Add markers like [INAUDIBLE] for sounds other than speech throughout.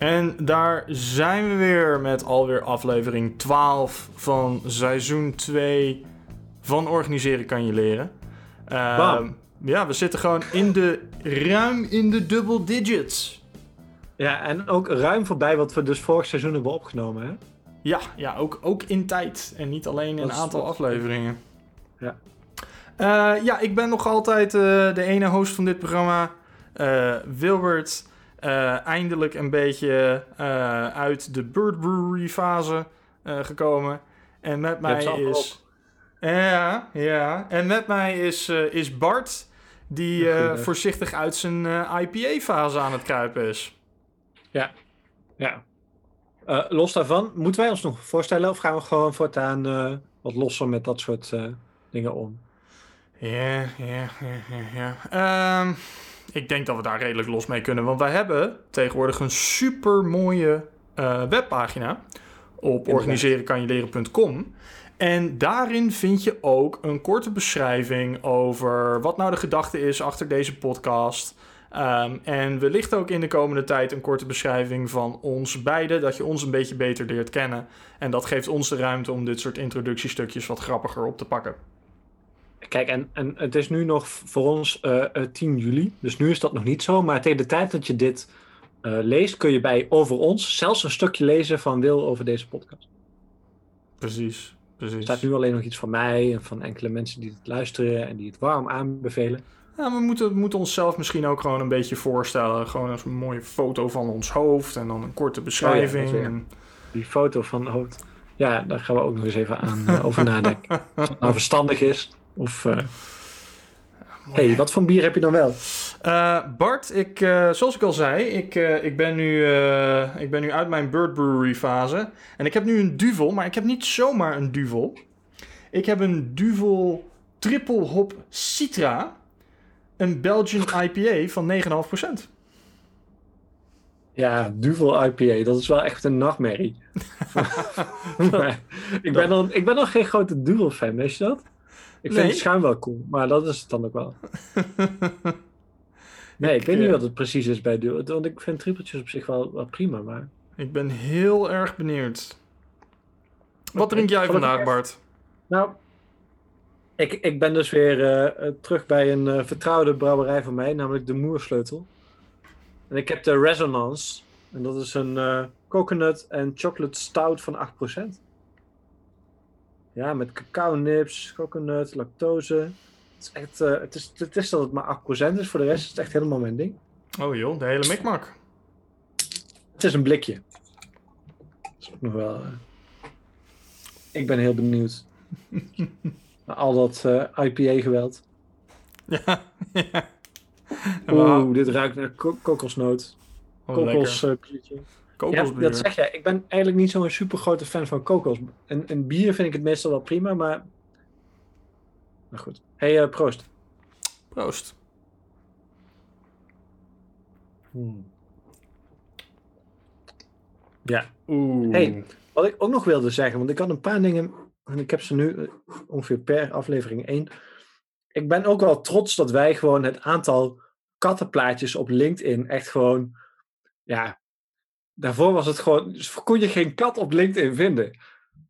En daar zijn we weer met alweer aflevering 12 van seizoen 2 van Organiseren kan je leren. Uh, Bam. ja, we zitten gewoon in de, ruim in de double digits. Ja, en ook ruim voorbij wat we dus vorig seizoen hebben opgenomen, hè? Ja, ja ook, ook in tijd en niet alleen in een aantal afleveringen. Ja. Eh, ja, ik ben nog altijd eh, de ene host van dit programma, eh, Wilbert. Eh, eindelijk een beetje eh, uit de Bird Brewery fase eh, gekomen. En met mij is. Ja, ja. En met mij is, eh, is Bart, die eh, voorzichtig uit zijn eh, IPA-fase aan het kruipen is. Ja. Eh, los daarvan, moeten wij ons nog voorstellen of gaan we gewoon voortaan eh, wat losser met dat soort eh, dingen om? Ja, ja, ja, ja. Ik denk dat we daar redelijk los mee kunnen. Want wij hebben tegenwoordig een super mooie webpagina op organiserenkanjeleren.com. En daarin vind je ook een korte beschrijving over wat nou de gedachte is achter deze podcast. Ehm, en wellicht ook in de komende tijd een korte beschrijving van ons beiden, dat je ons een beetje beter leert kennen. En dat geeft ons de ruimte om dit soort introductiestukjes wat grappiger op te pakken. Kijk, en, en het is nu nog voor ons eh, eh, 10 juli, dus nu is dat nog niet zo. Maar tegen de tijd dat je dit eh, leest, kun je bij Over Ons zelfs een stukje lezen van Wil over deze podcast. Precies, precies. Er staat nu alleen nog iets van mij en van enkele mensen die het luisteren en die het warm aanbevelen. Ja, we moeten, moeten onszelf misschien ook gewoon een beetje voorstellen. Gewoon als een mooie foto van ons hoofd en dan een korte beschrijving. weer. En- Die foto van het hoofd. Ja, daar gaan we ook nog eens even aan eh, over nadenken. [LAUGHS] Of het nou verstandig is. Of. eh hey, wat voor bier heb je dan wel? Eh, Bart, ik, eh, zoals ik al zei, ik, ik, ben nu, ik ben nu uit mijn Bird Brewery fase. En ik heb nu een duvel, maar ik heb niet zomaar een duvel. Ik heb een duvel triple hop Citra. Een Belgian [LAUGHS] IPA van 9,5%. Ja, Duvel IPA. Dat is wel echt een nachtmerrie. [LAUGHS] [LAUGHS] Maar ik, ben dan, ik ben nog geen grote Duvel fan, weet je dat? Ik vind het schuim wel cool, maar dat is het dan ook wel. [LAUGHS] Nee, ik, weet niet eh, wat het precies is bij Duvel. Want ik vind trippeltjes op zich wel, wel prima, maar... Ik ben heel erg benieuwd. Wat drink jij vandaag, Bart? Nou, ik, ik ben dus weer eh, eh, terug bij een vertrouwde brouwerij van mij, namelijk de Moersleutel. En ik heb de Resonance. En dat is een eh, coconut en chocolate stout van 8%. Ja, met cacao nips, coconut, lactose. Het is echt, eh, het, is, het is dat het maar 8% is, voor de rest is het echt helemaal mijn ding. Oh joh, de hele mikmak. Het is een blikje. Dat is ook nog wel. eh, Ik ben heel benieuwd. [LAUGHS] Al dat eh, IPA-geweld. Ja, [LAUGHS] ja. Oeh, dit ruikt naar ko- kokosnoot. Oh, Kokos. Ja, dat zeg jij. Ik ben eigenlijk niet zo'n super grote fan van kokos. En, en bier vind ik het meestal wel prima, maar. Nou goed. hey, eh, proost. Proost. Ja. Oeh. Hey. Wat ik ook nog wilde zeggen, want ik had een paar dingen. En ik heb ze nu eh, ongeveer per aflevering één. Ik ben ook wel trots dat wij gewoon het aantal kattenplaatjes op LinkedIn echt gewoon. Ja. Daarvoor was het gewoon. kon je geen kat op LinkedIn vinden.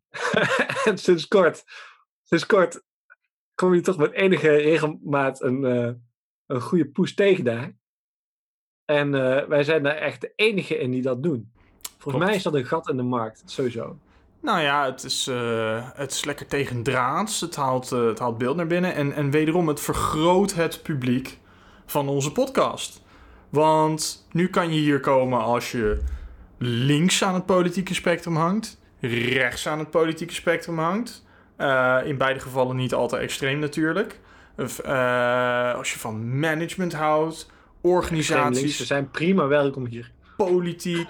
[LAUGHS] en sinds kort. Sinds kort kom je toch met enige regelmaat een, eh, een goede poes tegen daar. En eh, wij zijn daar echt de enige in die dat doen. Volgens Klopt. mij is dat een gat in de markt, sowieso. Nou ja, het is, eh, het is lekker tegen draads. Het haalt, het haalt beeld naar binnen. En, en wederom, het vergroot het publiek van onze podcast. Want nu kan je hier komen als je links aan het politieke spectrum hangt, rechts aan het politieke spectrum hangt. Eh, in beide gevallen niet al te extreem natuurlijk. Of, eh, als je van management houdt, organisaties, Ze zijn prima welkom hier. politiek,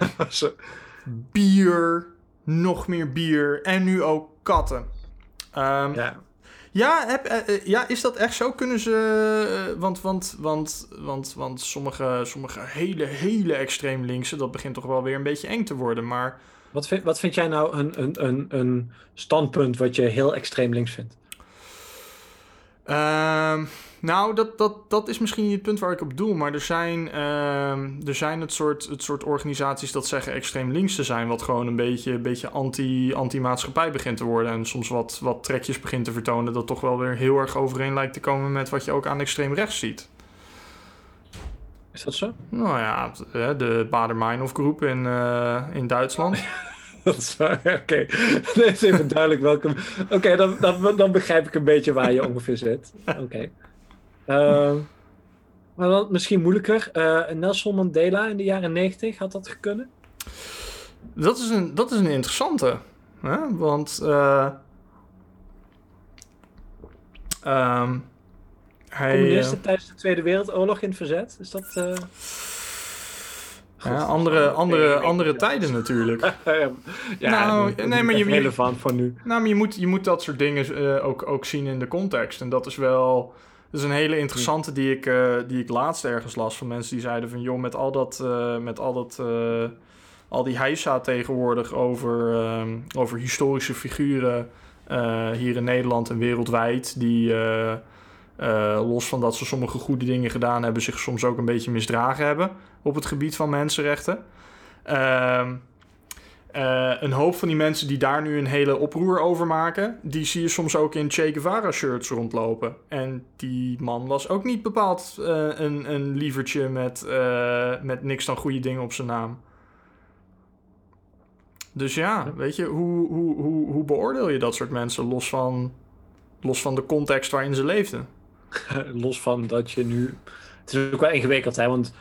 [LAUGHS] bier, nog meer bier en nu ook katten. Ehm, ja, Ja. heb, eh, eh, ja, is dat echt zo? Kunnen ze. eh, want, want, want, want, want sommige, sommige hele, hele extreem linkse, dat begint toch wel weer een beetje eng te worden. Maar Wat, vind, wat vind jij nou een, een, een, een standpunt wat je heel extreem links vindt? Ehm, Nou, dat, dat, dat is misschien niet het punt waar ik op doel. Maar er zijn, ehm, er zijn het, soort, het soort organisaties dat zeggen extreem links te zijn. Wat gewoon een beetje, een beetje anti, anti-maatschappij begint te worden. En soms wat, wat trekjes begint te vertonen. Dat toch wel weer heel erg overeen lijkt te komen met wat je ook aan extreem rechts ziet. Is dat zo? Nou ja, de Bader-Meinhof groep in, uh, in Duitsland. [LAUGHS] Dat is Oké, [LAUGHS] okay. is even duidelijk welke. Oké, dan, dan, dan begrijp ik een beetje waar je ongeveer zit. Oké. Uh, maar dan misschien moeilijker. Uh, Nelson Mandela in de jaren 90, had dat kunnen? Dat is een, dat is een interessante. Hè? Want. Uh, um, hij, Communisten tijdens de Tweede Wereldoorlog in het verzet? Is dat. Ja, andere, andere, andere tijden natuurlijk. [LAUGHS] ja, nou, nee, maar je, relevant voor nu. Nou, maar je moet, je moet dat soort dingen uh, ook, ook zien in de context. En dat is wel. Dat is een hele interessante die ik, uh, die ik laatst ergens las van mensen die zeiden van joh, met al dat, uh, met al dat, al die heisa tegenwoordig over, over historische figuren hier in Nederland en wereldwijd, die los van dat ze sommige goede dingen gedaan hebben, zich soms ook een beetje misdragen hebben op het gebied van mensenrechten. Uh, een hoop van die mensen die daar nu een hele oproer over maken, die zie je soms ook in Che Guevara shirts rondlopen. En die man was ook niet bepaald uh, een, een lievertje met, uh, met niks dan goede dingen op zijn naam. Dus ja, weet je, hoe, hoe, hoe, hoe beoordeel je dat soort mensen los van, los van de context waarin ze leefden? [LAUGHS] los van dat je nu. Het is ook wel ingewikkeld, hè? Want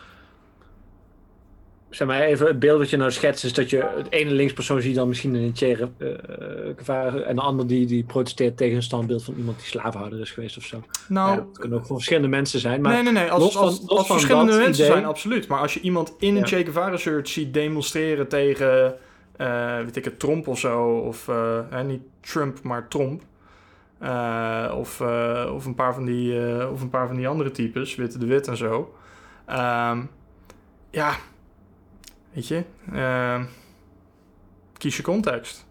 zeg maar even het beeld dat je nou schetst is dat je het ene linkspersoon ziet dan misschien een Che uh, en de ander die, die protesteert tegen een standbeeld van iemand die slavenhouder is geweest of zo. Nou, ja, het kunnen ook voor verschillende mensen zijn. Maar nee, nee, nee. Als, los als, als, verschillende mensen zijn, absoluut. Maar als je iemand in een Che Guevara shirt ziet demonstreren tegen, uh, weet ik het, Trump of zo, of uh, niet Trump, maar Trump. Uh, of, of, een paar van die, of een paar van die andere types, Witte de Wit en zo. Um, ja, Weet je, uh, kies je context.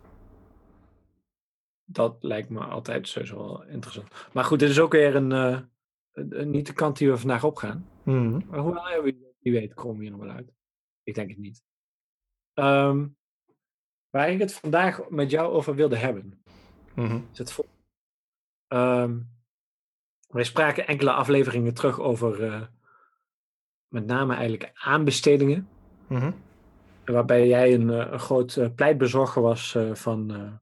Dat lijkt me altijd sowieso wel interessant. Maar goed, dit is ook weer een, een, niet de kant die we vandaag opgaan. Mm. Maar hoewel, wie, wie weet, komen we hier nog wel uit. Ik denk het niet. Um, waar ik het vandaag met jou over wilde hebben, mm is het volgende. Um, wij spraken enkele afleveringen terug over uh, met name eigenlijk aanbestedingen. Mm waarbij jij een, eh, een groot eh, pleitbezorger was eh, van,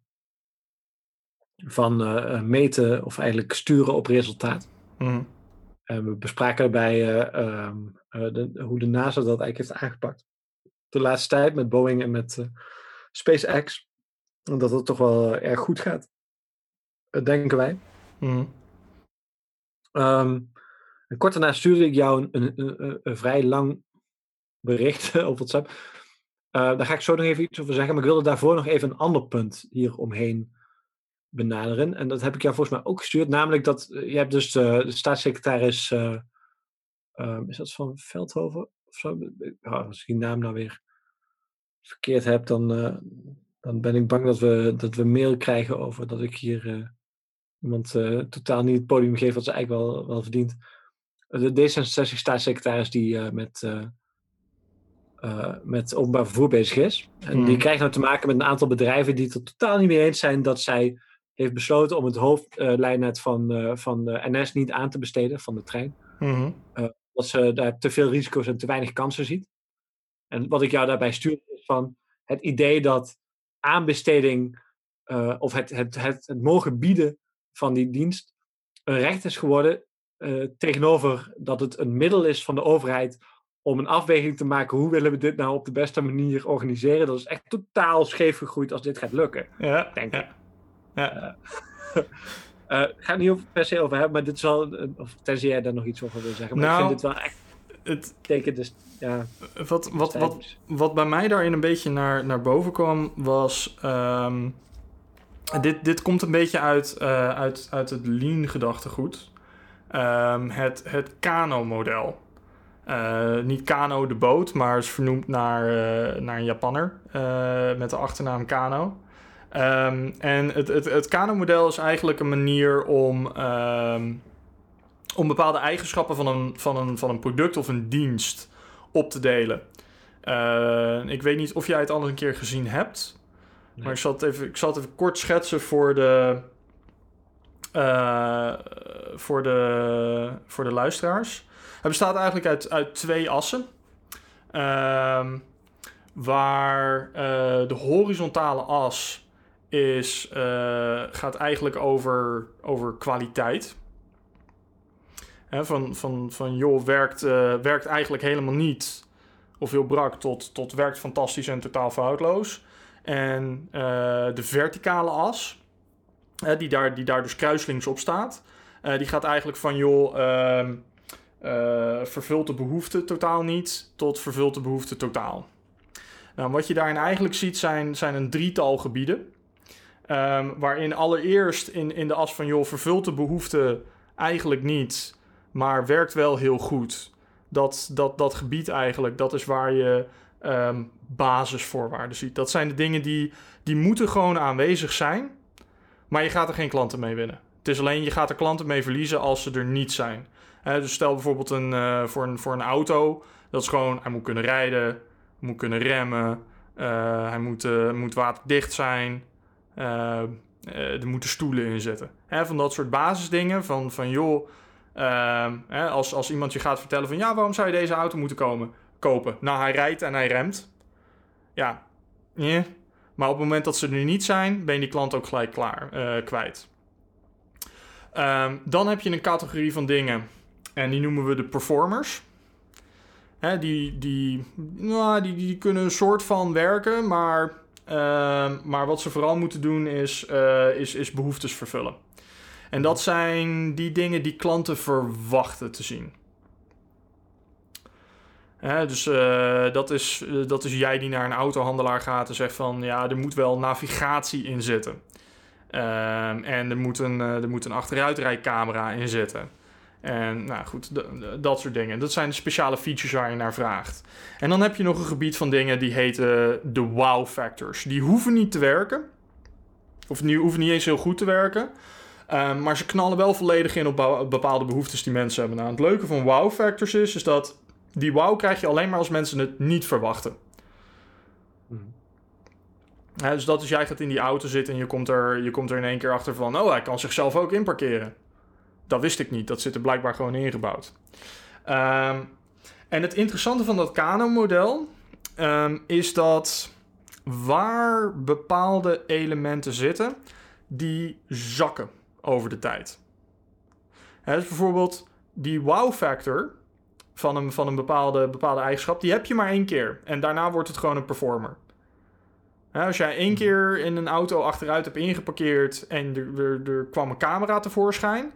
van meten of eigenlijk sturen op resultaat. Mhm. we bespraken daarbij ehm, de, hoe de NASA dat eigenlijk heeft aangepakt. De laatste tijd met Boeing en met SpaceX. En dat het toch wel erg goed gaat. denken wij. Mm. Um, kort daarna stuurde ik jou een, een, een, vrij lang bericht [LAUGHS] op WhatsApp. Uh, daar ga ik zo nog even iets over zeggen. Maar ik wilde daarvoor nog even een ander punt hier omheen benaderen. En dat heb ik jou volgens mij ook gestuurd. Namelijk dat uh, je hebt dus de, de staatssecretaris. Uh, is dat van Veldhoven of zo? als ik die naam nou weer verkeerd heb, dan, dan ben ik bang dat we, dat we mail krijgen over dat ik hier iemand totaal niet het podium geef wat ze eigenlijk wel, wel verdient. De D66-staatssecretaris die met uh, met openbaar vervoer bezig is. En die hmm. krijgt nou te maken met een aantal bedrijven die het er totaal niet mee eens zijn dat zij heeft besloten om het hoofdlijnnet van, van de NS niet aan te besteden, van de trein. Mm dat ze daar te veel risico's en te weinig kansen ziet. En wat ik jou daarbij stuur is van het idee dat aanbesteding of het, het, het, het mogen bieden van die dienst een recht is geworden tegenover dat het een middel is van de overheid om een afweging te maken hoe willen we dit nou op de beste manier organiseren. Dat is echt totaal scheef gegroeid als dit gaat lukken. Ja, denk ik. Ja. Uh, uh, ik ga het niet per se over hebben, maar dit wel, of tenzij jij daar nog iets over wil zeggen. Maar nou, ik vind dit wel echt het teken dus, ja. Wat, wat, wat, wat bij mij daarin een beetje naar, naar boven kwam, was... Um, dit, dit komt een beetje uit, uh, uit, uit het lean gedachtegoed. Um, het, het Kano-model. Uh, niet Kano de boot, maar is vernoemd naar, uh, naar een Japanner met de achternaam Kano. Um, en het, het, het Kano-model is eigenlijk een manier om, um, om bepaalde eigenschappen van een, van een, van een product of een dienst op te delen. Ik weet niet of jij het al een keer gezien hebt. Maar ik zal, het even, ik zal het even kort schetsen voor de, uh, voor de, voor de luisteraars. Het bestaat eigenlijk uit, uit twee assen. Uh, waar uh, de horizontale as is, gaat eigenlijk over, over kwaliteit. Van, van, van joh, werkt, werkt eigenlijk helemaal niet of heel brak tot, tot werkt fantastisch en totaal foutloos. En uh, de verticale as, die, daar, die daar dus kruislinks op staat, uh, die gaat eigenlijk van joh, ehm, vervult de behoefte totaal niet tot vervult de behoefte totaal. Nou, wat je daarin eigenlijk ziet zijn, zijn een drietal gebieden. Um, waarin allereerst in, in de as van joh, vervult de behoefte eigenlijk niet, maar werkt wel heel goed dat, dat, dat gebied eigenlijk, dat is waar je um, basisvoorwaarden ziet. Dat zijn de dingen die, die moeten gewoon aanwezig zijn, maar je gaat er geen klanten mee winnen. Het is alleen, je gaat er klanten mee verliezen als ze er niet zijn. dus stel bijvoorbeeld een, uh, voor, een, voor een auto, dat is gewoon, hij moet kunnen rijden, moet kunnen remmen, uh, hij moet, uh, moet waterdicht zijn, er moeten stoelen in zitten. van dat soort basisdingen, van, van joh, hè, als, als iemand je gaat vertellen van ja, waarom zou je deze auto moeten komen, kopen? Nou, hij rijdt en hij remt. Ja, maar op het moment dat ze er niet zijn, ben je die klant ook gelijk klaar, uh, kwijt. Um, dan heb je een categorie van dingen en die noemen we de performers. Hè, die, die, nou, die, die kunnen een soort van werken, maar, uh, maar wat ze vooral moeten doen is, uh, is, is behoeftes vervullen. En dat zijn die dingen die klanten verwachten te zien. Dus uh, dat, is, uh, dat is jij die naar een autohandelaar gaat en zegt van ja, er moet wel navigatie in zitten. Uh, en er moet, een, uh, er moet een achteruitrijcamera in zitten. En nou goed, dat soort dingen. Dat zijn de speciale features waar je naar vraagt. En dan heb je nog een gebied van dingen die heten de wow factors. Die hoeven niet te werken. Of die hoeven niet eens heel goed te werken. Um, maar ze knallen wel volledig in op bepaalde behoeftes die mensen hebben. Nou, het leuke van wow factors is, is dat die wow krijg je alleen maar als mensen het niet verwachten. Mm. Ja, dus dat is, jij gaat in die auto zitten en je komt, er, je komt er in één keer achter van... oh, hij kan zichzelf ook inparkeren. Dat wist ik niet. Dat zit er blijkbaar gewoon ingebouwd. Um, en het interessante van dat Kano-model um, is dat waar bepaalde elementen zitten, die zakken over de tijd. Hè, dus bijvoorbeeld die wow factor van een, van een bepaalde, bepaalde eigenschap, die heb je maar één keer. En daarna wordt het gewoon een performer. Als jij één keer in een auto achteruit hebt ingeparkeerd en er, er, er kwam een camera tevoorschijn.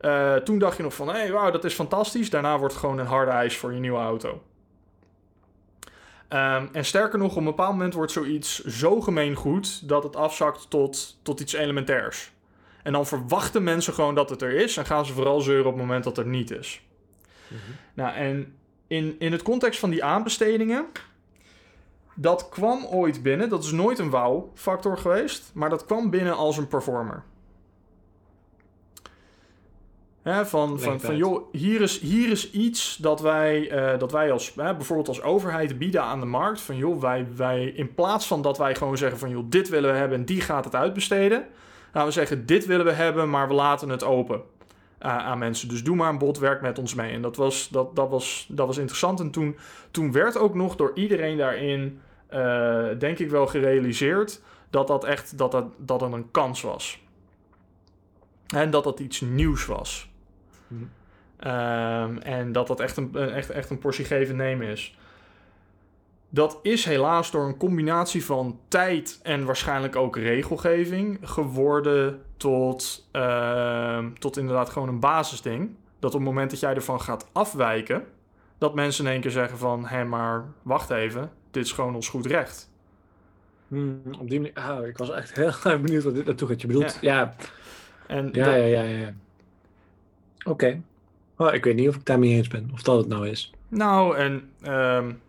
Uh, toen dacht je nog van, hé, hey, wauw, dat is fantastisch. Daarna wordt het gewoon een harde ijs voor je nieuwe auto. Um, en sterker nog, op een bepaald moment wordt zoiets zo gemeen goed dat het afzakt tot, tot iets elementairs. En dan verwachten mensen gewoon dat het er is. En gaan ze vooral zeuren op het moment dat het er niet is. Mm -hmm. Nou, en in, in het context van die aanbestedingen. Dat kwam ooit binnen. Dat is nooit een wow-factor geweest. Maar dat kwam binnen als een performer. Hè, van, van, van, joh, hier is, hier is iets dat wij, uh, dat wij als, hè, bijvoorbeeld als overheid bieden aan de markt. Van joh, wij, wij, in plaats van dat wij gewoon zeggen van joh, dit willen we hebben en die gaat het uitbesteden Laten we zeggen, dit willen we hebben, maar we laten het open aan mensen. Dus doe maar een bod, werk met ons mee. En dat was, dat, dat was, dat was interessant. En toen, toen werd ook nog door iedereen daarin, uh, denk ik wel, gerealiseerd dat dat echt dat dat, dat dat een kans was. En dat dat iets nieuws was. Hmm. Um, en dat dat echt een, echt, echt een portie geven nemen is. Dat is helaas door een combinatie van tijd en waarschijnlijk ook regelgeving geworden tot, uh, tot inderdaad gewoon een basisding. Dat op het moment dat jij ervan gaat afwijken, dat mensen in één keer zeggen van, hé maar wacht even, dit is gewoon ons goed recht. Hmm, op die manier, ah, ik was echt heel [LAUGHS] erg benieuwd wat dit naartoe gaat. Je bedoelt, ja. ja. En ja, dat... ja, ja, ja, ja. Oké. Okay. Oh, ik weet niet of ik daarmee eens ben, of dat het nou is. Nou, en um,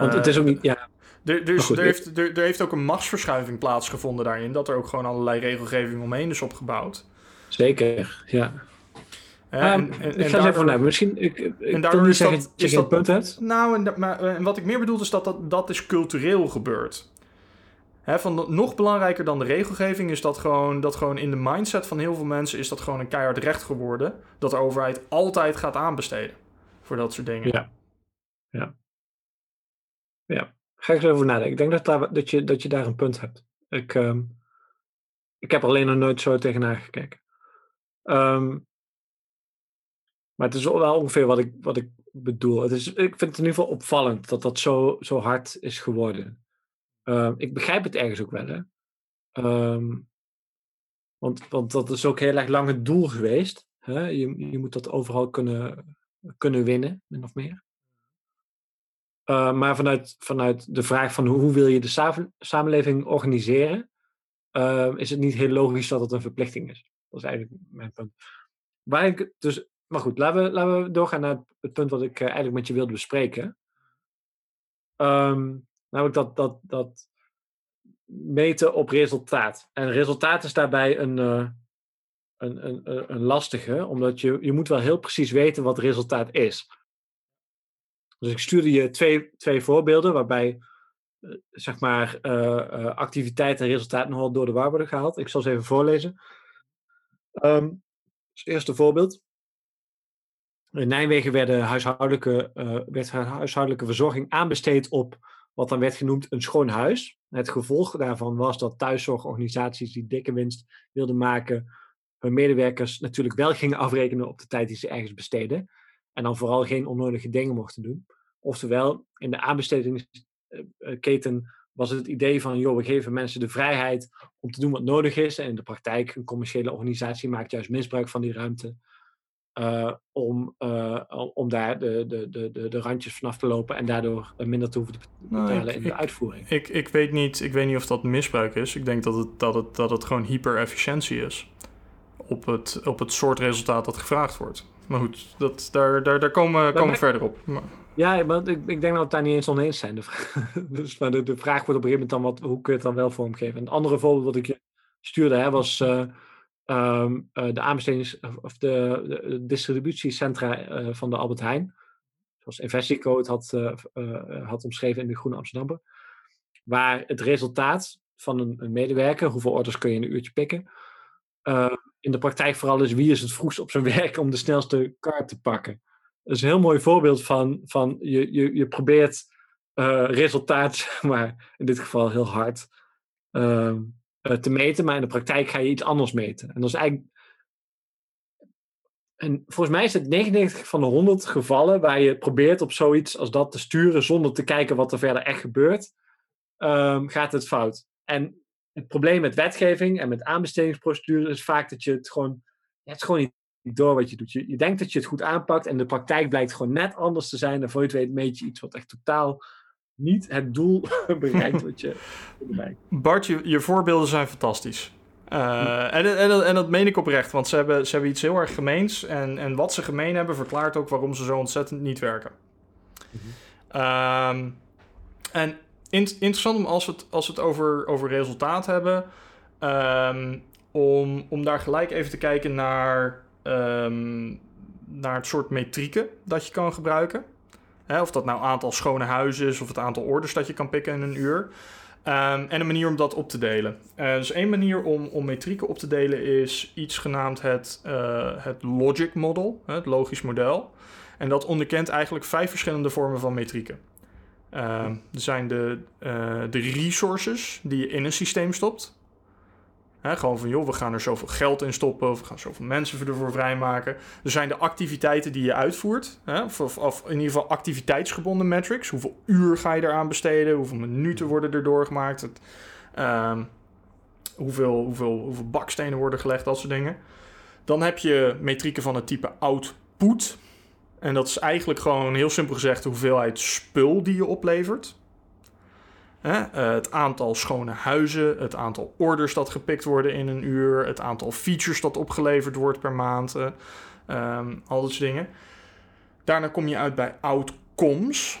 want het is ook niet, ja. Er, er, goed, er, heeft, er, er, heeft ook een machtsverschuiving plaatsgevonden daarin. Dat er ook gewoon allerlei regelgeving omheen is opgebouwd. Zeker, ja. Ah, en, en, ik ga even naar. Misschien, ik, ik en daardoor is zeggen, dat, is dat, punt hebt. Nou, en, maar, en wat ik meer bedoel is dat dat, dat is cultureel gebeurd. Hè, van, nog belangrijker dan de regelgeving is dat gewoon, dat gewoon in de mindset van heel veel mensen is dat gewoon een keihard recht geworden. Dat de overheid altijd gaat aanbesteden voor dat soort dingen. Ja. Ja. Ja. Ga ik eens over nadenken. Ik denk dat, dat, je, dat je daar een punt hebt. Ik, um, ik heb alleen nog nooit zo tegenaan gekeken. Um, maar het is wel ongeveer wat ik, wat ik bedoel. Het is, ik vind het in ieder geval opvallend dat dat zo, zo hard is geworden. Um, ik begrijp het ergens ook wel, hè. Want, want dat is ook heel erg lang het doel geweest. Hè? Je, je moet dat overal kunnen, kunnen winnen, min of meer. Uh, maar vanuit, vanuit de vraag van hoe, wil je de samenleving organiseren, uh, is het niet heel logisch dat het een verplichting is. Dat is eigenlijk mijn punt. Waar dus, maar goed, laten we, laten we doorgaan naar het punt wat ik uh, eigenlijk met je wilde bespreken. Um, namelijk dat, dat, dat meten op resultaat. En resultaat is daarbij een, een, een, een lastige, omdat je, je moet wel heel precies weten wat resultaat is. Dus ik stuurde je twee, twee voorbeelden waarbij uh, zeg maar uh, activiteit en resultaat nogal door de war worden gehaald. Ik zal ze even voorlezen. Um, het eerste voorbeeld. In Nijmegen werden huishoudelijke, werd huishoudelijke verzorging aanbesteed op wat dan werd genoemd een schoon huis. Het gevolg daarvan was dat thuiszorgorganisaties die dikke winst wilden maken, hun medewerkers natuurlijk wel gingen afrekenen op de tijd die ze ergens besteden. En dan vooral geen onnodige dingen mochten doen. Oftewel, in de aanbestedingsketen was het het idee van, joh, we geven mensen de vrijheid om te doen wat nodig is. En in de praktijk, een commerciële organisatie maakt juist misbruik van die ruimte. Uh, om, uh, om daar de, de, de, de, randjes vanaf te lopen en daardoor minder te hoeven te nou, betalen nou, in de uitvoering. Ik, ik, weet niet, ik weet niet of dat misbruik is. Ik denk dat het, dat het, dat het gewoon hyper-efficiëntie is op het, op het soort resultaat dat gevraagd wordt. Maar goed, dat, daar, daar, daar komen, komen we verder op. Maar... Ja, maar ik, ik denk dat we het daar niet eens oneens zijn. De vraag, [LAUGHS] dus, maar de, de vraag wordt op een gegeven moment dan, wat, hoe kun je het dan wel vormgeven? Een andere voorbeeld wat ik je stuurde hè, was... Uh, um, uh, de aanbestedings- of de, de distributiecentra uh, van de Albert Heijn. Zoals Investico het had, had omschreven in de Groene Amsterdammer. Waar het resultaat van een, een, medewerker, hoeveel orders kun je in een uurtje pikken, in de praktijk vooral is wie is het vroegst op zijn [LAUGHS] werk om de snelste kaart te pakken. Dat is een heel mooi voorbeeld van, van je, je, je probeert resultaat, [LAUGHS] maar in dit geval heel hard. Uh, uh, te meten, maar in de praktijk ga je iets anders meten. En dat is eigenlijk. En volgens mij is het 99 van de 100 gevallen waar je probeert op zoiets als dat te sturen zonder te kijken wat er verder echt gebeurt, um, gaat het fout. En het probleem met wetgeving en met aanbestedingsprocedures is vaak dat je het gewoon, je hebt gewoon niet door wat je doet. Je, je denkt dat je het goed aanpakt en de praktijk blijkt gewoon net anders te zijn. En voor je het weet meet je iets wat echt totaal niet het doel [LAUGHS] bereikt wat je [LAUGHS] bereikt. Bart, je, je voorbeelden zijn fantastisch. Uh, en, en, en, dat meen ik oprecht, want ze hebben, ze hebben iets heel erg gemeens. En, en wat ze gemeen hebben, verklaart ook waarom ze zo ontzettend niet werken. Mm en in, interessant om als we het, als het over, over resultaat hebben, um, om, om daar gelijk even te kijken naar, um, naar het soort metrieken dat je kan gebruiken of dat nou aantal schone huizen is of het aantal orders dat je kan pikken in een uur. Um, en een manier om dat op te delen. Uh, dus één manier om, om metrieken op te delen is iets genaamd het, uh, het logic model, het logisch model. En dat onderkent eigenlijk vijf verschillende vormen van metrieken. Uh, er zijn de, uh, de resources die je in een systeem stopt gewoon van, joh, we gaan er zoveel geld in stoppen, of we gaan zoveel mensen ervoor vrijmaken. Er zijn de activiteiten die je uitvoert, of, of, in ieder geval activiteitsgebonden metrics. Hoeveel uur ga je eraan besteden, hoeveel minuten worden er doorgemaakt, het, um, hoeveel, hoeveel, hoeveel bakstenen worden gelegd, dat soort dingen. Dan heb je metrieken van het type output. En dat is eigenlijk gewoon heel simpel gezegd de hoeveelheid spul die je oplevert. Hè? Uh, het aantal schone huizen, het aantal orders dat gepikt worden in een uur, het aantal features dat opgeleverd wordt per maand, uh, um, al dat soort dingen. Daarna kom je uit bij outcomes.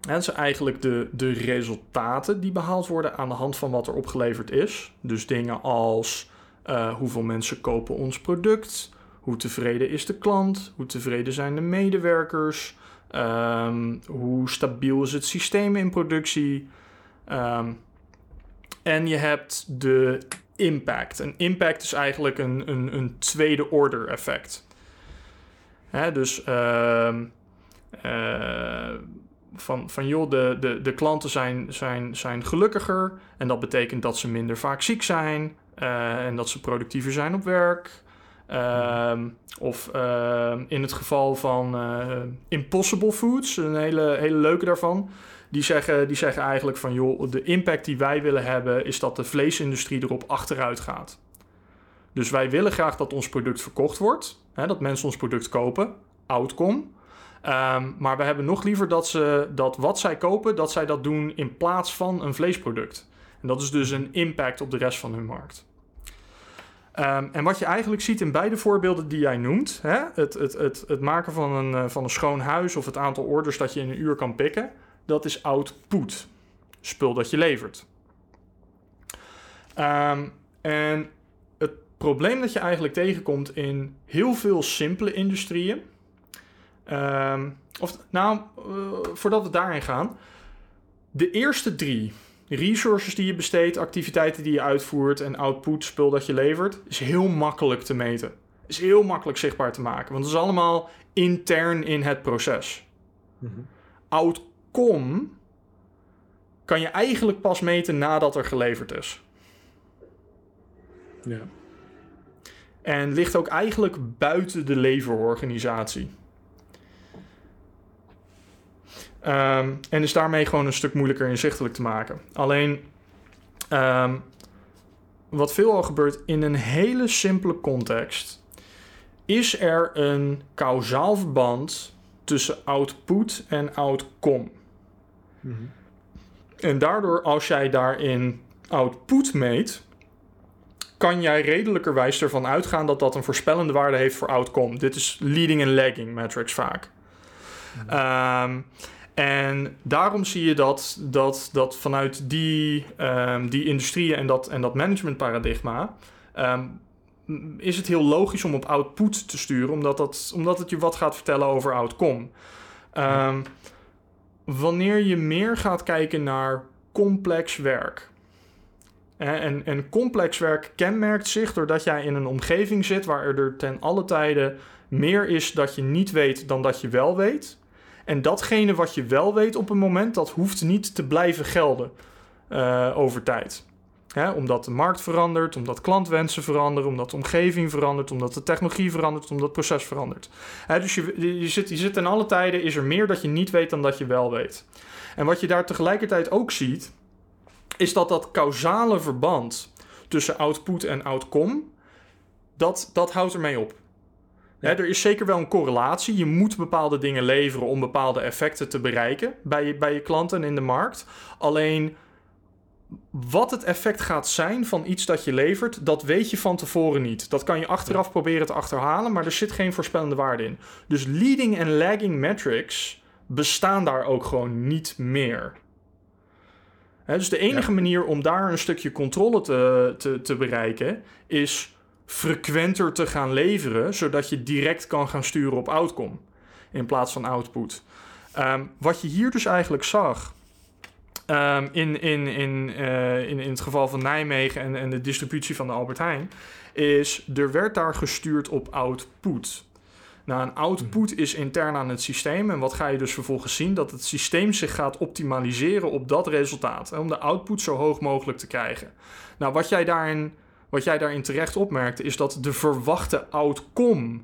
dat zijn eigenlijk de, de resultaten die behaald worden aan de hand van wat er opgeleverd is. Dus dingen als uh, hoeveel mensen kopen ons product, Hoe tevreden is de klant? Hoe tevreden zijn de medewerkers? Ehm, hoe stabiel is het systeem in productie? Ehm, en je hebt de impact. Een impact is eigenlijk een, een, een tweede order effect. Hè, dus uh, van, van joh, de, de, de klanten zijn, zijn, zijn gelukkiger. En dat betekent dat ze minder vaak ziek zijn. Uh, en dat ze productiever zijn op werk. Uh, of uh, in het geval van uh, Impossible Foods, een hele, hele leuke daarvan. Die zeggen, die zeggen eigenlijk van joh, de impact die wij willen hebben is dat de vleesindustrie erop achteruit gaat. Dus wij willen graag dat ons product verkocht wordt, hè, dat mensen ons product kopen, outcome. Um, maar we hebben nog liever dat, ze, dat wat zij kopen, dat zij dat doen in plaats van een vleesproduct. En dat is dus een impact op de rest van hun markt. Um, en wat je eigenlijk ziet in beide voorbeelden die jij noemt, hè, het, het, het, het maken van een, uh, van een schoon huis of het aantal orders dat je in een uur kan pikken, dat is output, spul dat je levert. Um, en het probleem dat je eigenlijk tegenkomt in heel veel simpele industrieën, um, of nou, uh, voordat we daarin gaan, de eerste drie, resources die je besteedt, activiteiten die je uitvoert en output, spul dat je levert, is heel makkelijk te meten. Is heel makkelijk zichtbaar te maken, want het is allemaal intern in het proces. Mm-hmm. Outcome kan je eigenlijk pas meten nadat er geleverd is. Ja. En ligt ook eigenlijk buiten de leverorganisatie. Um, en is daarmee gewoon een stuk moeilijker inzichtelijk te maken. Alleen, um, wat veelal gebeurt in een hele simpele context, is er een kausaal verband tussen output en outcome. Mm-hmm. En daardoor, als jij daarin output meet, kan jij redelijkerwijs ervan uitgaan dat dat een voorspellende waarde heeft voor outcome. Dit is leading en lagging metrics vaak. Um, en daarom zie je dat, dat, dat vanuit die, um, die industrieën en dat, en dat managementparadigma. Um, is het heel logisch om op output te sturen, omdat, dat, omdat het je wat gaat vertellen over outcome. Um, wanneer je meer gaat kijken naar complex werk. En, en complex werk kenmerkt zich doordat jij in een omgeving zit waar er ten alle tijden meer is dat je niet weet dan dat je wel weet. En datgene wat je wel weet op een moment, dat hoeft niet te blijven gelden uh, over tijd. Hè, omdat de markt verandert, omdat klantwensen veranderen, omdat de omgeving verandert, omdat de technologie verandert, omdat het proces verandert. Hè, dus je, je, zit, je zit in alle tijden, is er meer dat je niet weet dan dat je wel weet. En wat je daar tegelijkertijd ook ziet, is dat dat causale verband tussen output en outcome, dat, dat houdt ermee op. Er is zeker wel een correlatie. Je moet bepaalde dingen leveren om bepaalde effecten te bereiken bij je, bij je klanten in de markt. Alleen wat het effect gaat zijn van iets dat je levert, dat weet je van tevoren niet. Dat kan je achteraf proberen te achterhalen, maar er zit geen voorspellende waarde in. Dus leading en lagging metrics bestaan daar ook gewoon niet meer. dus de enige ja. manier om daar een stukje controle te, te, te bereiken is frequenter te gaan leveren, zodat je direct kan gaan sturen op outcome in plaats van output. Um, wat je hier dus eigenlijk zag. Um, in, in, in, uh, in, in het geval van Nijmegen en, en de distributie van de Albert Heijn, is er werd daar gestuurd op output. Nou, een output is intern aan het systeem. En wat ga je dus vervolgens zien? Dat het systeem zich gaat optimaliseren op dat resultaat. Om de output zo hoog mogelijk te krijgen. Nou, wat jij daarin wat jij daarin terecht opmerkte, is dat de verwachte outcome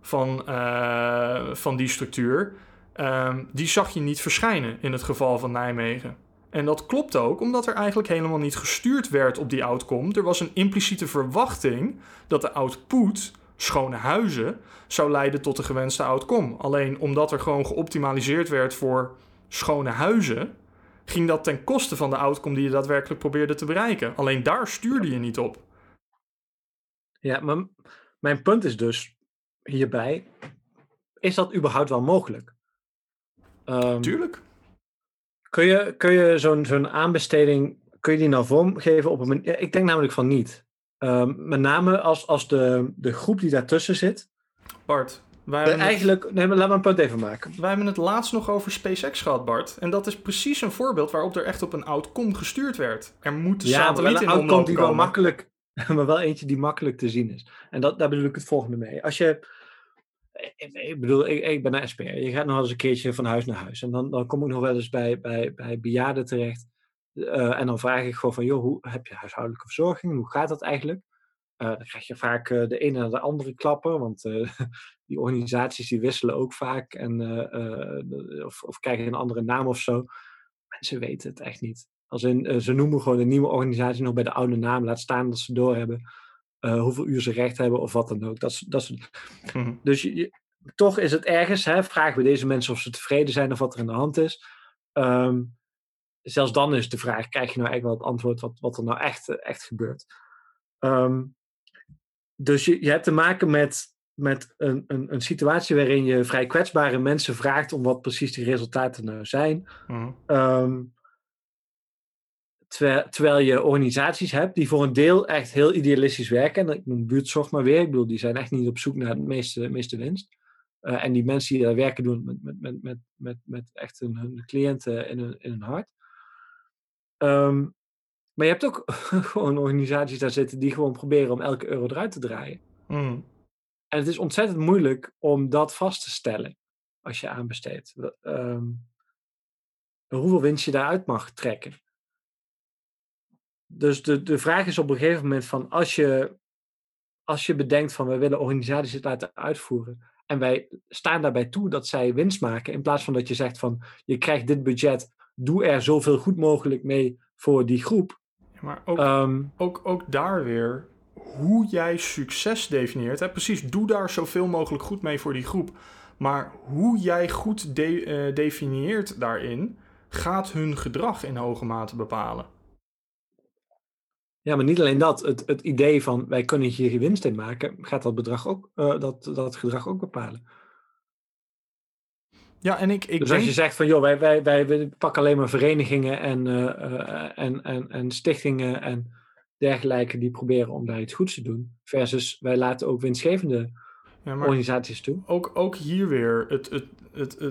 van, uh, van die structuur, um, die zag je niet verschijnen in het geval van Nijmegen. En dat klopt ook, omdat er eigenlijk helemaal niet gestuurd werd op die outcome. Er was een impliciete verwachting dat de output, schone huizen, zou leiden tot de gewenste outcome. Alleen omdat er gewoon geoptimaliseerd werd voor schone huizen, ging dat ten koste van de outcome die je daadwerkelijk probeerde te bereiken. Alleen daar stuurde je niet op. Ja, maar mijn punt is dus hierbij, is dat überhaupt wel mogelijk? Um, Tuurlijk. Kun je, kun je zo'n zo'n aanbesteding, kun je die nou vormgeven op een manier? Ik denk namelijk van niet. Ehm, met name als, als de, de groep die daartussen zit. Bart, wij het, eigenlijk, nee, laat me een punt even maken. wij hebben het laatst nog over SpaceX gehad, Bart. En dat is precies een voorbeeld waarop er echt op een outcome gestuurd werd. Er moet een Ja, maar wel satelliet een in omloop die wel komen. makkelijk, [LAUGHS] maar wel eentje die makkelijk te zien is. En dat, daar bedoel ik het volgende mee. Als je, ik, bedoel, ik, ben een SPR. Je gaat nog eens een keertje van huis naar huis. En dan, dan kom ik nog wel eens bij, bij, bij bejaarden terecht. Eh, en dan vraag ik gewoon van, joh, hoe, heb je huishoudelijke verzorging? Hoe gaat dat eigenlijk? Eh, dan krijg je vaak eh, de ene naar de andere klappen, want [LAUGHS] die organisaties die wisselen ook vaak en, of, of krijgen een andere naam of zo. Mensen weten het echt niet. Als in, eh, ze noemen gewoon een nieuwe organisatie nog bij de oude naam, laat staan dat ze doorhebben eh hoeveel uur ze recht hebben of wat dan ook. Dat, dat Mhm. dus je, je- toch is het ergens, hè, vragen we deze mensen of ze tevreden zijn of wat er in de hand is. Ehm, zelfs dan is de vraag, krijg je nou eigenlijk wel het antwoord wat, wat er nou echt, eh, echt gebeurt. Ehm, dus je, je hebt te maken met, met een, een, een situatie waarin je vrij kwetsbare mensen vraagt om wat precies die resultaten nou zijn. Ehm, terwijl, terwijl je organisaties hebt die voor een deel echt heel idealistisch werken. En ik noem buurtzorg maar weer. Ik bedoel, die zijn echt niet op zoek naar het meeste, meeste winst. Eh, en die mensen die daar werken doen met, met, met, met, met, met echt hun, hun cliënten in hun, in hun hart. Ehm, maar je hebt ook [LAUGHS] gewoon organisaties daar zitten die gewoon proberen om elke euro eruit te draaien. Mhm. En het is ontzettend moeilijk om dat vast te stellen als je aanbesteedt. Ehm, hoeveel winst je daaruit mag trekken. Dus de, de vraag is op een gegeven moment van als je, als je bedenkt van we willen organisaties het laten uitvoeren en wij staan daarbij toe dat zij winst maken in plaats van dat je zegt van je krijgt dit budget, doe er zoveel goed mogelijk mee voor die groep. Ja, maar ook, Ehm, ook, ook daar weer, hoe jij succes definieert. Hè? Precies, doe daar zoveel mogelijk goed mee voor die groep. Maar hoe jij goed de- eh, definieert daarin, gaat hun gedrag in hoge mate bepalen. Ja, maar niet alleen dat. Het, het idee van wij kunnen hier winst in maken, gaat dat, bedrag ook, eh, dat, dat gedrag ook bepalen. Ja, en ik, ik dus denk... als je zegt van joh, wij, wij, wij, wij pakken alleen maar verenigingen en, eh, eh, en, en, en stichtingen en dergelijke die proberen om daar iets goeds te doen. Versus wij laten ook winstgevende ja, organisaties toe. ook, ook hier weer het, het, het, het, eh,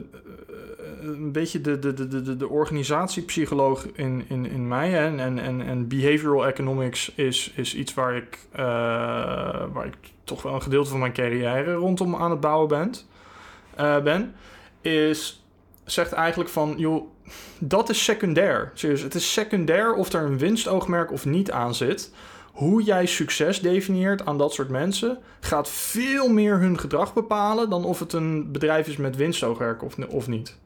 een beetje de, de, de, de, de organisatiepsycholoog in, in, in mij. hè, En, en, en, en behavioral economics is, is iets waar ik, eh, waar ik toch wel een gedeelte van mijn carrière rondom aan het bouwen ben. eh, ben is, zegt eigenlijk van, joh, dat is secundair. Serieus, het is secundair of er een winstoogmerk of niet aan zit. Hoe jij succes definieert aan dat soort mensen gaat veel meer hun gedrag bepalen dan of het een bedrijf is met winstoogmerk of, of niet.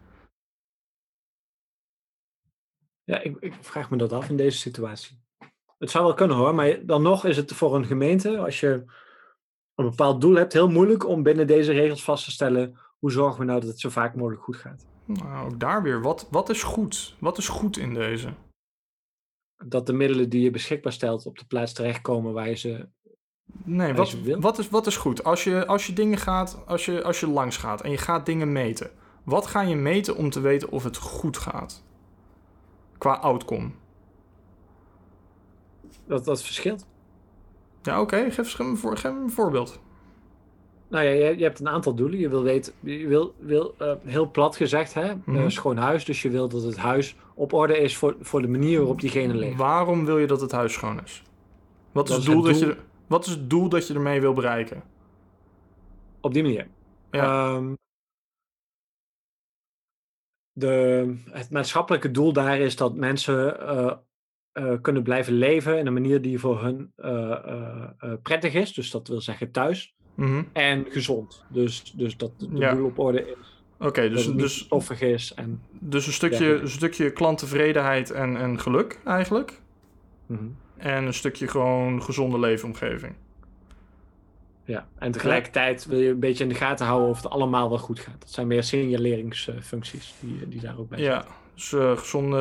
Ja, ik, ik vraag me dat af in deze situatie. Het zou wel kunnen hoor, maar dan nog is het voor een gemeente, als je een bepaald doel hebt, heel moeilijk om binnen deze regels vast te stellen hoe zorgen we nou dat het zo vaak mogelijk goed gaat. Nou, ook daar weer, wat, wat is goed? Wat is goed in deze? Dat de middelen die je beschikbaar stelt op de plaats terechtkomen waar je ze Nee, wat, wil. wat, is, wat is goed? Als je, als je dingen gaat, als je, als je langs gaat en je gaat dingen meten. Wat ga je meten om te weten of het goed gaat? Qua outcome. Dat, dat verschilt. Ja, oké. Geef, geef, geef me een voorbeeld. Nou ja, je, je hebt een aantal doelen. Je wil weten, je wil, wil eh, heel plat gezegd, hè, Mhm. schoon huis. Dus je wil dat het huis op orde is voor, voor de manier waarop diegene leeft. Waarom wil je dat het huis schoon is? Wat is, Dat het doel, het dat doel. je, wat is het doel dat je ermee wil bereiken? Op die manier. Ja. Ehm, de, het maatschappelijke doel daar is dat mensen eh, eh, kunnen blijven leven in een manier die voor hun eh, prettig is. Dus dat wil zeggen thuis. Mhm. En gezond. Dus, dus dat de Ja. boel op orde is. Oké, dus, dus, stoffig is. En, dus een, stukje, een stukje klanttevredenheid en, en geluk eigenlijk. Mhm. En een stukje gewoon gezonde leefomgeving. Ja, en tegelijkertijd wil je een beetje in de gaten houden of het allemaal wel goed gaat. Dat zijn meer signaleringsfuncties die, die daar ook bij Ja, dus eh, gezonde,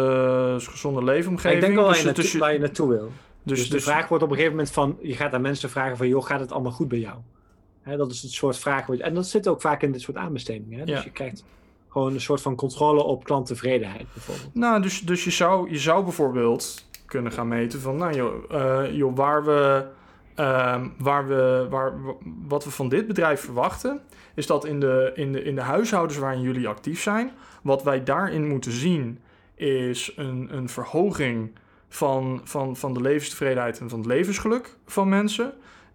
dus gezonde Maar leefomgeving. ik denk wel dus, dus, waar je naartoe wil. dus, Dus, de vraag wordt op een gegeven moment van, je gaat aan mensen vragen van, joh, gaat het allemaal goed bij jou? Hè, dat is het soort je- En dat zit ook vaak in dit soort aanbestedingen. Hè? Dus Ja. je krijgt gewoon een soort van controle op klanttevredenheid bijvoorbeeld. Nou, dus, dus je, zou, je zou bijvoorbeeld kunnen gaan meten van, nou joh, eh, joh waar we Ehm, waar we, waar, wat we van dit bedrijf verwachten, is dat in de, in, de, in de huishoudens waarin jullie actief zijn, wat wij daarin moeten zien, is een, een verhoging van, van, van de levenstevredenheid en van het levensgeluk van mensen.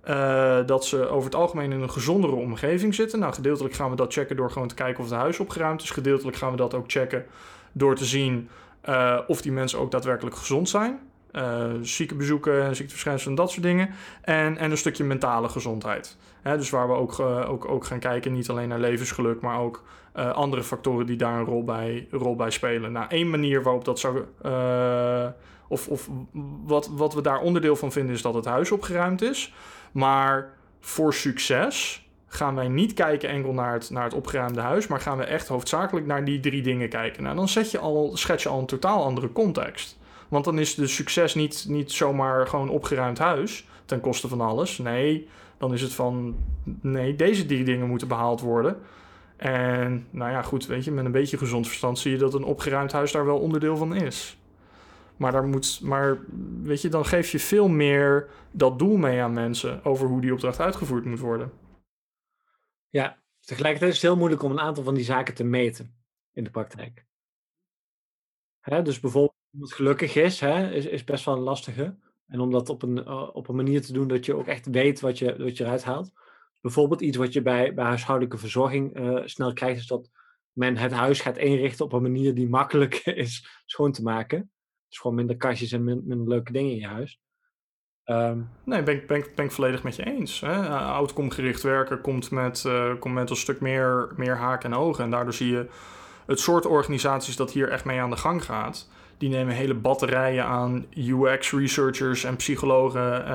Uh, dat ze over het algemeen in een gezondere omgeving zitten. Nou, gedeeltelijk gaan we dat checken door gewoon te kijken of het huis opgeruimd is. Gedeeltelijk gaan we dat ook checken door te zien uh, of die mensen ook daadwerkelijk gezond zijn. Uh, ziekenbezoeken, ziekteverschijnselen en dat soort dingen. En, en een stukje mentale gezondheid. Hè, dus waar we ook, ook, ook gaan kijken, niet alleen naar levensgeluk, maar ook andere factoren die daar een rol bij, rol bij spelen. Nou, één manier waarop dat zou. of of wat, wat we daar onderdeel van vinden, is dat het huis opgeruimd is. Maar voor succes gaan wij niet kijken enkel naar het, naar het opgeruimde huis, maar gaan we echt hoofdzakelijk naar die drie dingen kijken. Nou, dan zet je al, schets je al een totaal andere context. Want dan is de succes niet, niet zomaar gewoon opgeruimd huis ten koste van alles. Nee, dan is het van nee, deze drie dingen moeten behaald worden. En nou ja, goed, weet je, met een beetje gezond verstand zie je dat een opgeruimd huis daar wel onderdeel van is. Maar, daar moet, maar weet je, dan geef je veel meer dat doel mee aan mensen over hoe die opdracht uitgevoerd moet worden. Ja, tegelijkertijd is het heel moeilijk om een aantal van die zaken te meten in de praktijk. Hè, dus bijvoorbeeld iemand gelukkig is, hè, is, is best wel een lastige. En om dat op een, uh, op een manier te doen dat je ook echt weet wat je, wat je eruit haalt. Bijvoorbeeld iets wat je bij, bij huishoudelijke verzorging uh, snel krijgt, is dat men het huis gaat inrichten op een manier die makkelijk [LAUGHS] is schoon te maken. Dus gewoon minder kastjes en minder, leuke dingen in je huis. Um, nee, ben ik, ben, ben volledig met je eens. Hè? Uh, outcome-gericht werken komt met, uh, komt met een stuk meer, meer haak en ogen. En daardoor zie je het soort organisaties dat hier echt mee aan de gang gaat. Die nemen hele batterijen aan UX-researchers en psychologen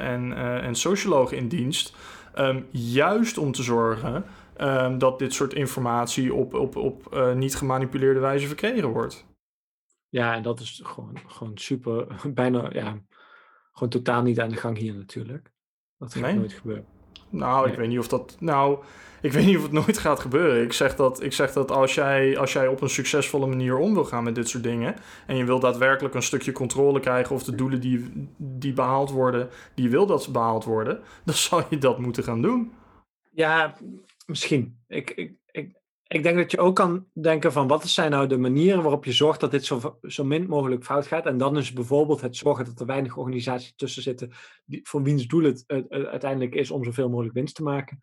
en, en sociologen in dienst. Um, juist om te zorgen um, dat dit soort informatie op, op, op niet gemanipuleerde wijze verkregen wordt. Ja, en dat is gewoon, gewoon super, [LAUGHS] bijna, ja, gewoon totaal niet aan de gang hier natuurlijk. Dat gaat nee. nooit gebeuren. Nou, nee. ik weet niet of dat, nou, ik weet niet of het nooit gaat gebeuren. Ik zeg dat, ik zeg dat als, jij, als jij op een succesvolle manier om wil gaan met dit soort dingen, en je wil daadwerkelijk een stukje controle krijgen of de doelen die, die behaald worden, die wil dat ze behaald worden, [LAUGHS] dan zal je dat moeten gaan doen. Ja, misschien. Ik, ik, ik, denk dat je ook kan denken van wat zijn nou de manieren waarop je zorgt dat dit zo, zo min mogelijk fout gaat. En dan is bijvoorbeeld het zorgen dat er weinig organisaties tussen zitten die, voor wiens doel het uiteindelijk is om zoveel mogelijk winst te maken.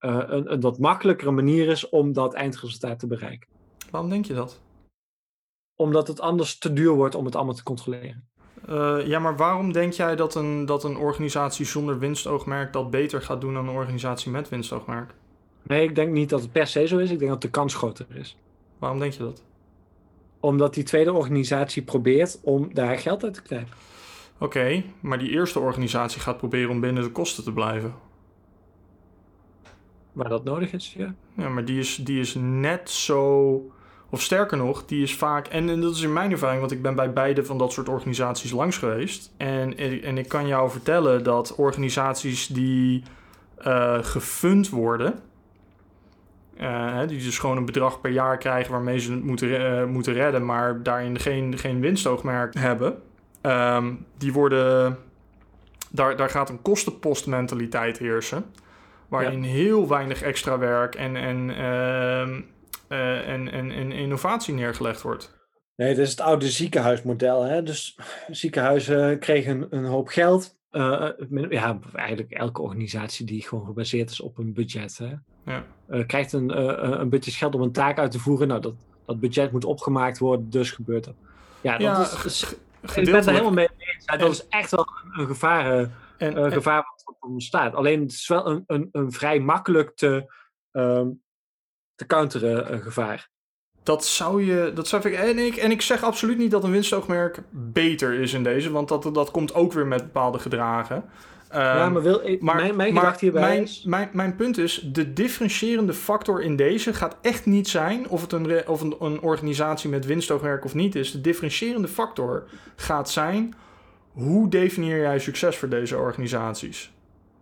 Uh, een, een wat makkelijkere manier is om dat eindresultaat te bereiken. Waarom denk je dat? Omdat het anders te duur wordt om het allemaal te controleren. Uh, ja, maar waarom denk jij dat een, dat een organisatie zonder winstoogmerk dat beter gaat doen dan een organisatie met winstoogmerk? Nee, ik denk niet dat het per se zo is. Ik denk dat de kans groter is. Waarom denk je dat? Omdat die tweede organisatie probeert om daar geld uit te krijgen. Oké, okay, maar die eerste organisatie gaat proberen om binnen de kosten te blijven. Waar dat nodig is, ja. Ja, maar die is, die is net zo. Of sterker nog, die is vaak. En, en dat is in mijn ervaring, want ik ben bij beide van dat soort organisaties langs geweest. En, en ik kan jou vertellen dat organisaties die uh, gefund worden uh, die dus gewoon een bedrag per jaar krijgen waarmee ze het moeten, uh, moeten redden, maar daarin geen, geen winstoogmerk hebben. Um, die worden. Daar, daar gaat een kostenpostmentaliteit heersen. Waarin ja. heel weinig extra werk en, en, uh, en, en, en innovatie neergelegd wordt. Nee, het is het oude ziekenhuismodel. Hè? Dus ziekenhuizen kregen een hoop geld. Ja, eigenlijk elke organisatie die gewoon gebaseerd is op een budget. Hè? Ja. Uh, krijgt een, uh, een budget geld om een taak uit te voeren. Nou, dat, dat budget moet opgemaakt worden, dus gebeurt dat. Ja, dat ja, is, ik ben het er helemaal mee eens. Ja, dat is echt wel een, een gevaar, en, uh, en, gevaar wat ontstaat. Alleen het is wel een, een, een vrij makkelijk te, uh, te counteren gevaar. Dat zou je. Dat zou ik, en, ik, en ik zeg absoluut niet dat een winstoogmerk beter is in deze, want dat, dat komt ook weer met bepaalde gedragen. Ja, maar, wil, maar mijn, mijn maar hierbij mijn, is... Mijn, mijn punt is, de differentiërende factor in deze gaat echt niet zijn of het een, of een, een organisatie met winstoogmerk of niet is. De differentiërende factor gaat zijn, hoe definieer jij succes voor deze organisaties?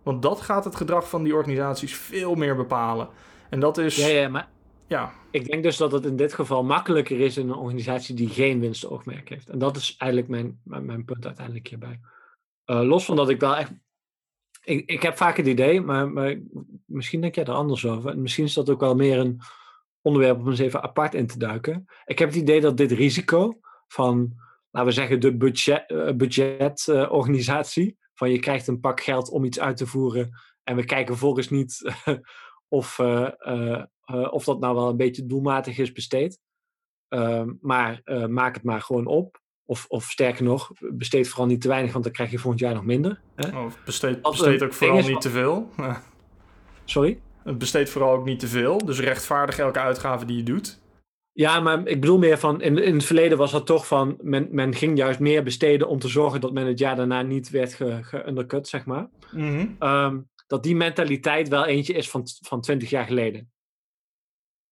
Want dat gaat het gedrag van die organisaties veel meer bepalen. En dat is... Ja, ja, maar ja. Ik denk dus dat het in dit geval makkelijker is in een organisatie die geen winstoogmerk heeft. En dat is eigenlijk mijn, mijn, mijn punt uiteindelijk hierbij. Uh, los van dat ik wel echt ik, ik heb vaak het idee, maar, maar misschien denk jij er anders over. Misschien is dat ook wel meer een onderwerp om eens even apart in te duiken. Ik heb het idee dat dit risico van, laten we zeggen, de budgetorganisatie, budgetorganisatie, van je krijgt een pak geld om iets uit te voeren en we kijken vervolgens niet [LAUGHS] of, uh, uh, of dat nou wel een beetje doelmatig is besteed. Ehm, maar maak het maar gewoon op. Of, of sterker nog, besteed vooral niet te weinig, want dan krijg je volgend jaar nog minder. Hè? Of besteed, besteed ook vooral niet te veel. [LAUGHS] Sorry? Het besteedt vooral ook niet te veel. Dus rechtvaardig elke uitgave die je doet. Ja, maar ik bedoel meer van, in, in het verleden was dat toch van, men, men ging juist meer besteden om te zorgen dat men het jaar daarna niet werd geundercut, ge zeg maar. Mhm. Ehm, dat die mentaliteit wel eentje is van, van 20 jaar geleden.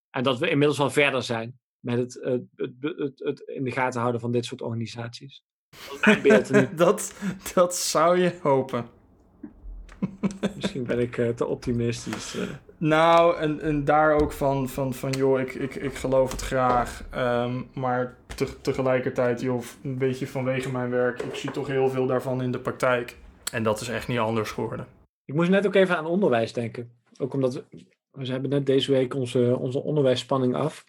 En dat we inmiddels wel verder zijn met het, het, het, het in de gaten houden van dit soort organisaties. [LAUGHS] dat, dat zou je hopen. [LAUGHS] Misschien ben ik uh, te optimistisch. Uh. Nou, en, en daar ook van, van, van joh, ik, ik, ik geloof het graag. Um, maar te, tegelijkertijd, joh, een beetje vanwege mijn werk, ik zie toch heel veel daarvan in de praktijk. En dat is echt niet anders geworden. Ik moest net ook even aan onderwijs denken. Ook omdat we, we hebben net deze week onze, onze onderwijsspanning af.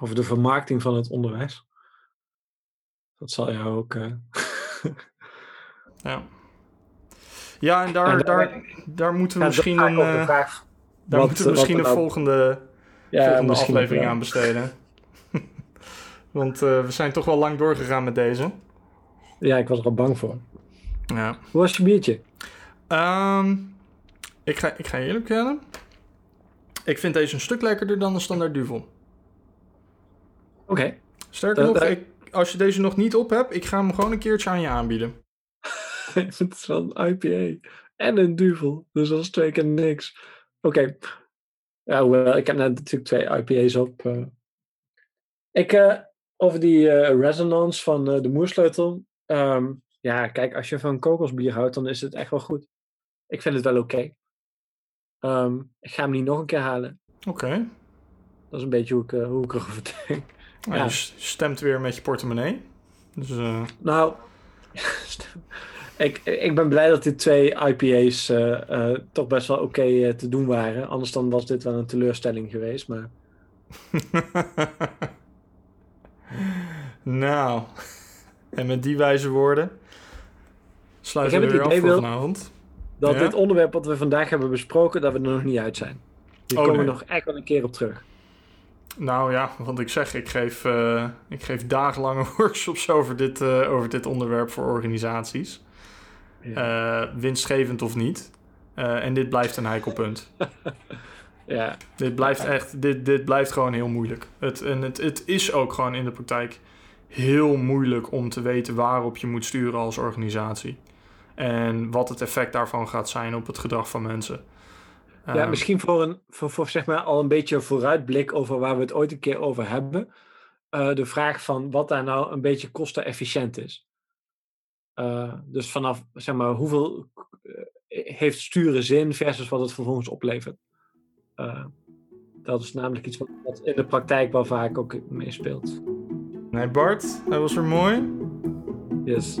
Over de vermarkting van het onderwijs. Dat zal jou ook. Uh... [LAUGHS] ja. Ja, en daar, en daar, daar, moeten we misschien een, uh, daar wat, moeten we misschien een nou... volgende, ja, volgende aflevering aan besteden. [LAUGHS] Want uh, we zijn toch wel lang doorgegaan met deze. Ja, ik was er al bang voor. Ja. Hoe was je biertje? Um, ik, ga, ik ga eerlijk kennen. Ik vind deze een stuk lekkerder dan de standaard duvel. Oké. Okay. Sterker nog, ik, als je deze nog niet op hebt, ik ga hem gewoon een keertje aan je aanbieden. [LAUGHS] het is wel een IPA en een duvel. Dus dat is twee keer niks. Oké. Ja, well, ik heb net natuurlijk twee IPA's op. Uh. Ik, uh, over die uh, resonance van de moersleutel. Um, ja, kijk, als je van kokosbier houdt, dan is het echt wel goed. Ik vind het wel oké. Okay. Um, ik ga hem niet nog een keer halen. Oké. Okay. Dat is een beetje hoe ik, hoe ik erover [LAUGHS] denk. Ja. Je stemt weer met je portemonnee. Dus, Nou, ik, ik ben blij dat die twee IPA's uh, uh, toch best wel oké okay, te doen waren. Anders dan was dit wel een teleurstelling geweest. Maar... [LAUGHS] nou, en met die wijze woorden sluiten we weer af voor vanavond. Dat ja? dit onderwerp wat we vandaag hebben besproken, dat we er nog niet uit zijn. Hier oh, komen we nog echt wel een keer op terug. Nou ja, want ik zeg, ik geef, uh, ik geef dagenlange [LAUGHS] workshops over dit, uh, over dit onderwerp voor organisaties. Ja. Uh, winstgevend of niet. en dit blijft een heikel punt. [LAUGHS] ja. Dit blijft echt, dit, dit blijft gewoon heel moeilijk. Het, en het, het is ook gewoon in de praktijk heel moeilijk om te weten waarop je moet sturen als organisatie. En wat het effect daarvan gaat zijn op het gedrag van mensen. Ja, ehm, misschien voor, een, voor, voor zeg maar al een beetje vooruitblik over waar we het ooit een keer over hebben. Uh, de vraag van wat daar nou een beetje kostenefficiënt is. Uh, dus vanaf, zeg maar, hoeveel uh, heeft sturen zin versus wat het vervolgens oplevert. dat is namelijk iets wat, in de praktijk wel vaak ook meespeelt. Nee, Bart, dat was weer mooi. Yes.